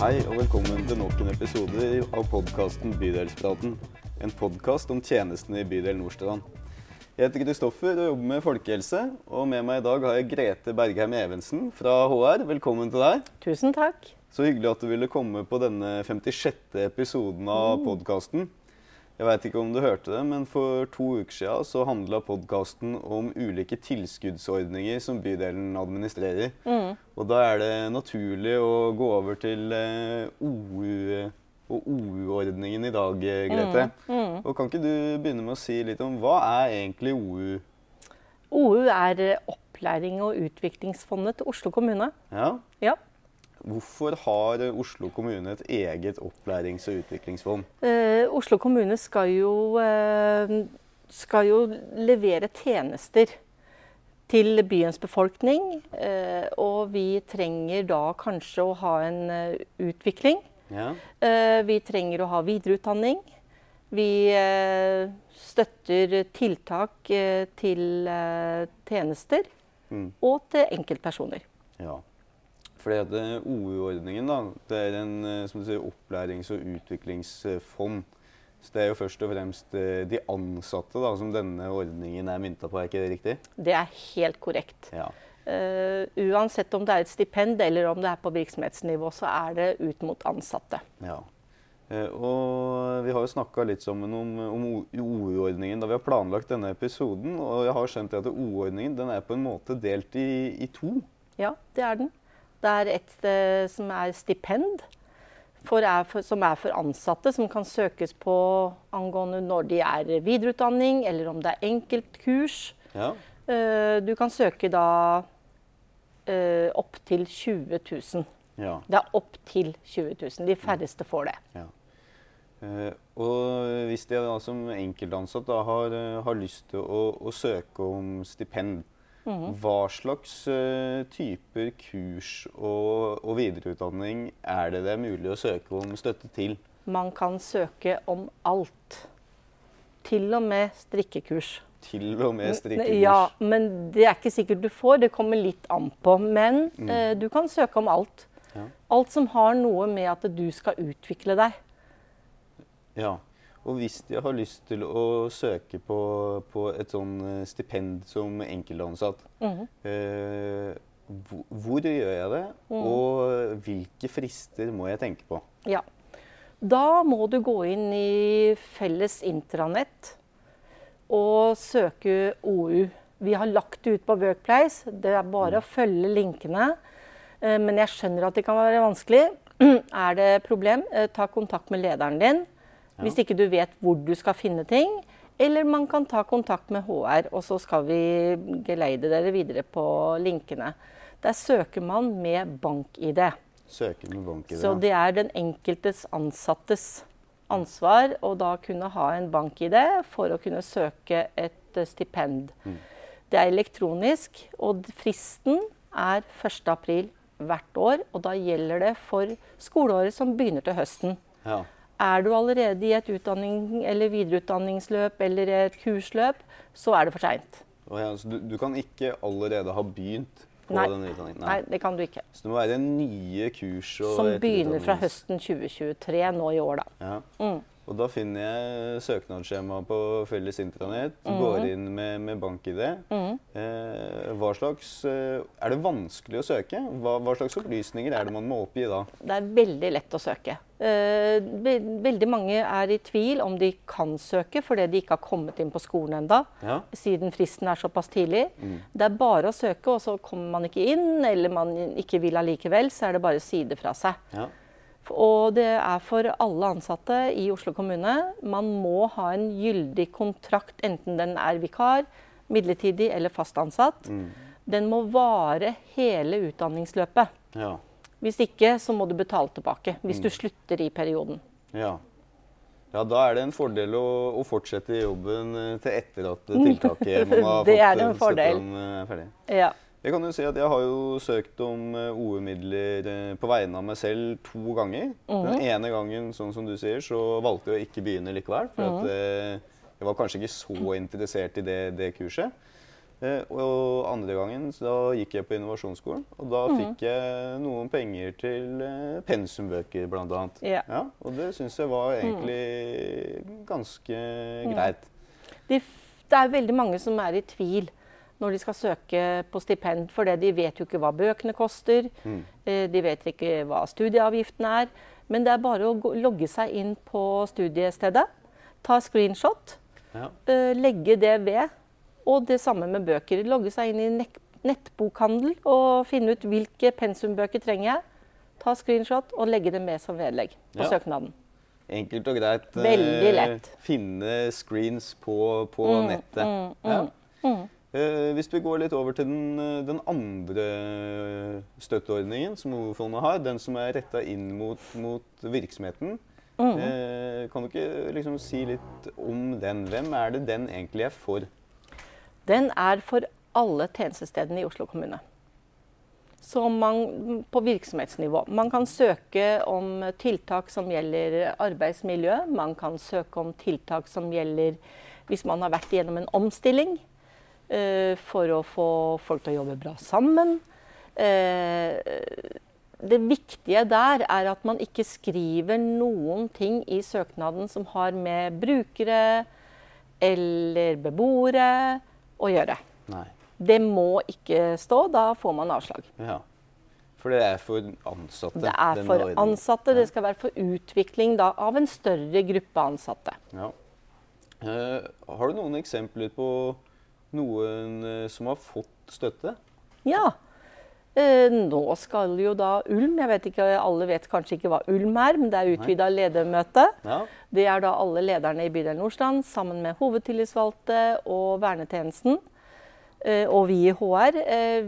Hei og velkommen til nok en episode av podkasten Bydelspraten. En podkast om tjenestene i bydel Nordstrand. Jeg heter Kristoffer og jobber med folkehelse. Og med meg i dag har jeg Grete Bergheim Evensen fra HR. Velkommen til deg. Tusen takk. Så hyggelig at du ville komme på denne 56. episoden av podkasten. Jeg veit ikke om du hørte det, men for to uker siden så handla podkasten om ulike tilskuddsordninger som bydelen administrerer. Og da er det naturlig å gå over til eh, OU og OU-ordningen i dag, eh, Grete. Og kan ikke du begynne med å si litt om hva er egentlig OU? OU er eh, Opplæring- og utviklingsfondet til Oslo kommune. Ja, Ja. Hvorfor har Oslo kommune et eget opplærings- og utviklingsfond? Eh, Oslo kommune skal jo, eh, skal jo levere tjenester til byens befolkning. Eh, og vi trenger da kanskje å ha en eh, utvikling. Ja, Eh, vi trenger å ha videreutdanning. Vi eh, støtter tiltak til eh, tjenester Mm. og til enkeltpersoner. ja. Fordi at eh, OU-ordningen det er en eh, som du sier, opplærings- og utviklingsfond. Så det er jo først og fremst eh, de ansatte da, som denne ordningen er mynta på, er ikke det riktig? Det er helt korrekt. Ja. Uh, uansett om det er et stipend eller om det er på virksomhetsnivå, så er det ut mot ansatte. Ja. Uh, Og vi har jo snakka litt sammen om, om OU-ordningen da vi har planlagt denne episoden. Og jeg har skjønt at OU-ordningen den er på en måte delt i, i to. Ja, det er den. Det er et som er stipend, for er for, som er for ansatte, som kan søkes på angående når de er videreutdanning, eller om det er enkeltkurs. Ja. Eh, du kan søke da eh, opp til 20 000. ja. Det er opp til 20 000. De færreste får det. ja. Uh, og hvis de da som enkeltansatt da har, eh, har lyst til å, å søke om stipend, hva slags uh, typer kurs og, og videreutdanning er det det er mulig å søke om støtte til? Man kan søke om alt. Til og med strikkekurs. Til og med strikkekurs? Ja, men det er ikke sikkert du får. Det kommer litt an på. Men eh, du kan søke om alt. Ja. Alt som har noe med at du skal utvikle deg. Ja, og hvis de har lyst til å søke på, på et sånn eh, stipend som enkeltansatt, eh, hvor, hvor gjør jeg det, og hvilke frister må jeg tenke på? Ja. Da må du gå inn i felles intranett og søke OU. Vi har lagt det ut på Workplace. Det er bare å følge linkene. Eh, Men jeg skjønner at det kan være vanskelig. Er det problem, eh, ta kontakt med lederen din hvis ikke du vet hvor du skal finne ting. Eller man kan ta kontakt med HR, og så skal vi geleide dere videre på linkene. Der søker man med bank-ID. Søker med bank-ID. Så det er den enkeltes ansattes ansvar å da kunne ha en bank-ID for å kunne søke et stipend. stipend. Det er elektronisk, og fristen er 1. april hvert år. Og da gjelder det for skoleåret som begynner til høsten. Ja. Er du allerede i et utdanning, eller videreutdanningsløp eller et kursløp, så er det for seint. Oh ja, du, du kan ikke allerede ha begynt på Nei. denne utdanningen? Nei, det kan du ikke. Så det må være nye kurs og Som begynner fra høsten 2023 nå i år, da. Ja. Mm. Og da finner jeg søknadsskjema på felles intranett, mm. går inn med, med bank-ID. Eh, hva slags, eh, er det vanskelig å søke? Hva, hva slags opplysninger er det man må oppgi da? Det er veldig lett å søke. Eh, veldig mange er i tvil om de kan søke fordi de ikke har kommet inn på skolen enda, Ja. siden fristen er såpass tidlig. Det er bare å søke, og så kommer man ikke inn, eller man ikke vil allikevel, så er det bare å si det fra seg. Ja. Og det er for alle ansatte i Oslo kommune. Man må ha en gyldig kontrakt, enten den er vikar, midlertidig eller fast ansatt. Den må vare hele utdanningsløpet. Ja. Hvis ikke, så må du betale tilbake. Hvis du slutter i perioden. ja. Ja, Da er det en fordel å, å fortsette jobben eh, til etter at tiltaket man har Det fått er en eh, fordel. om, eh, er ferdig. Ja. Jeg kan jo si at jeg har jo søkt om eh, OE-midler eh, på vegne av meg selv to ganger. Den ene gangen, sånn som du sier, så valgte jeg å ikke begynne likevel. For at eh, jeg var kanskje ikke så interessert i det, det kurset. Eh, og andre gangen så da gikk jeg på innovasjonsskolen, og da mm. fikk jeg noen penger til pensumbøker bl.a. Yeah. Ja, og det syns jeg var egentlig ganske greit. De, f- det er veldig mange som er i tvil når de skal søke på stipend, for de vet jo ikke hva bøkene koster. Mm. eh, De vet ikke hva studieavgiften er. Men det er bare å logge seg inn på studiestedet, ta screenshot, Ja. eh, legge det ved. Og det samme med bøker. Logge seg inn i nettbokhandel og finne ut hvilke pensumbøker trenger jeg. Ta screenshot og legge det med som vedlegg på Ja. søknaden. Enkelt og greit. eh, Veldig lett. Finne screens på, på nettet. ja. Eh, hvis vi går litt over til den, eh, den andre støtteordningen som Hovedfondet har, den som er retta inn mot, mot virksomheten. Eh, kan du ikke liksom si litt om den? Hvem er det den egentlig er for? Den er for alle tjenestestedene i Oslo kommune. Så man, på virksomhetsnivå. Man kan søke om tiltak som gjelder arbeidsmiljø. Man kan søke om tiltak som gjelder hvis man har vært gjennom en omstilling. Eh, for å få folk til å jobbe bra sammen. Eh, det viktige der er at man ikke skriver noen ting i søknaden som har med brukere eller beboere å gjøre. Nei. Det må ikke stå, da får man avslag. Ja. For det er for ansatte? Det er for ordningen. ansatte, det skal være for utvikling da, av en større gruppe ansatte. Ja. Uh, har du noen eksempler på noen eh, som har fått støtte? Ja. Eh, nå skal jo da Ulm Jeg vet ikke, Alle vet kanskje ikke hva Ulm er, men det er utvida ledermøte. Ja. Det er da alle lederne i bydel Nordstrand sammen med hovedtillitsvalgte og vernetjenesten. Eh, og vi i HR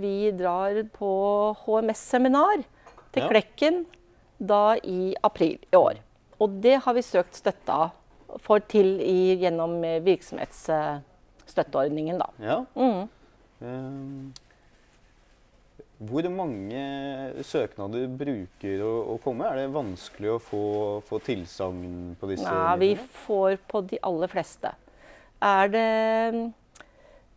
vi drar på HMS-seminar til. Klekken da i april i år. Og det har vi søkt støtte av for til i, gjennom eh, virksomhetsstøtteordningen, da. ja. Mm. Eh, hvor mange søknader bruker å, å komme? Er det vanskelig å få, få tilsagn på disse? Ja, vi får på de aller fleste. Er det mm,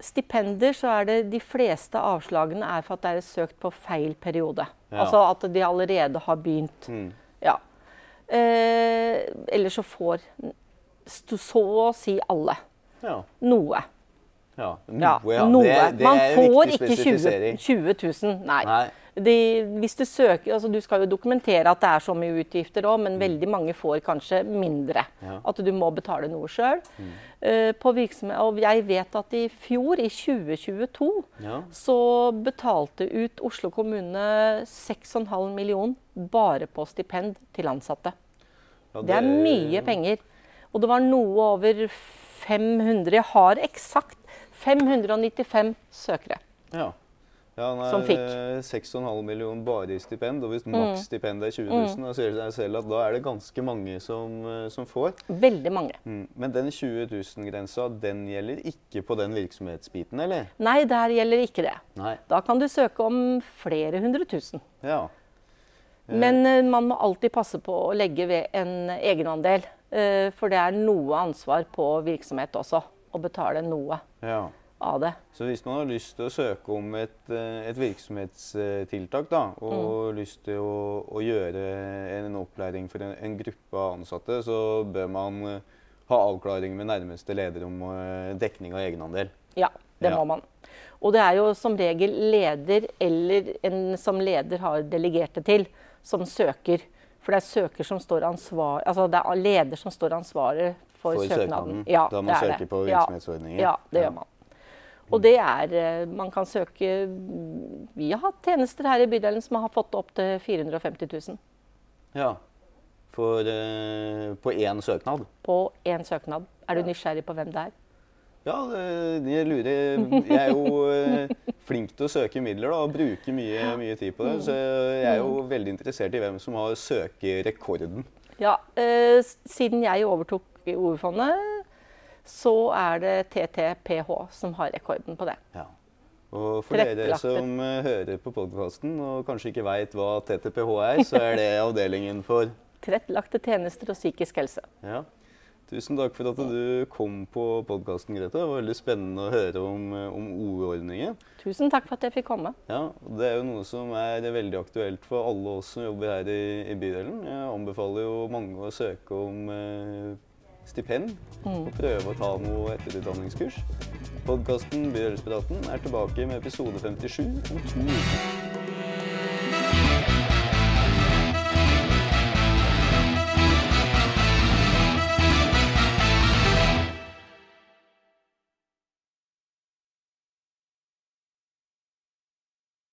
stipender, så er det de fleste avslagene er for at det er søkt på feil periode. Ja. Altså at de allerede har begynt. Mm. Ja. Eh, eller så får så å si alle Ja. noe. Ja. Noe, Ja, noe. Det, det Man får ikke 20, 20 000. Nei. Nei. De, hvis du søker, altså Du skal jo dokumentere at det er så mye utgifter òg, men veldig mange får kanskje mindre. Mm. Ja. Mm. At du må betale noe sjøl. og jeg vet at i fjor, i 2022, Ja. så betalte ut Oslo kommune 6,5 million bare på stipend til ansatte. Ja, Det er mye penger. Og det var noe over 500 Jeg har eksakt 595 søkere. Ja. Ja, han er Som fikk. eh, 6,5 millioner bare i stipend, og hvis Mm. maks stipend er 20 000, da sier det seg selv at da er det ganske mange som, eh, som får. Veldig mange. Mm. Men den 20 000-grensa, den gjelder ikke på den virksomhetsbiten, eller? Nei, der gjelder ikke det. Nei. Da kan du søke om flere hundre tusen. Ja. Men eh, man må alltid passe på å legge ved en egenandel. eh, For det er noe ansvar på virksomhet også, å betale noe ja. av det. Så hvis man har lyst til å søke om et, eh, et virksomhetstiltak, da, og Mm. lyst til å, å gjøre en opplæring for en, en gruppe av ansatte, så bør man eh, ha avklaring med nærmeste leder om eh, dekning av egenandel. Ja, det Ja. må man. Og det er jo som regel leder eller en som leder har delegerte til, som søker. For det er søker som står ansvar, altså det er leder som står ansvaret for, For søknaden. søknaden, da man det er søker det. på virksomhetsordninger. Ja, det gjør man. Og det er eh, Man kan søke Vi har hatt tjenester her i bydelen som har fått opp til 450 000 Ja. For, eh, på én søknad. på én søknad. Er du nysgjerrig på hvem det er? Ja, det, jeg lurer Jeg er jo eh, flink til å søke midler da, og bruker mye, mye tid på det. Så jeg er jo veldig interessert i hvem som har søkerekorden. Ja, eh, Siden jeg overtok i ordfondet, så er det TTPH som har rekorden på det. Ja. Og for dere som eh, hører på podkasten og kanskje ikke veit hva TTPH er, så er det avdelingen for Tilrettelagte tjenester og psykisk helse. Ja. Tusen takk for at du kom på podkasten, Grete. Det var veldig spennende å høre om, eh, om Tusen takk for at jeg fikk komme. Ja, Det er jo noe som er veldig aktuelt for alle oss som jobber her i, i bydelen. Jeg anbefaler jo mange å søke om eh, stipend og prøve å ta noe etterutdanningskurs. Podkasten Bydelspraten er tilbake med episode 57 om to uker.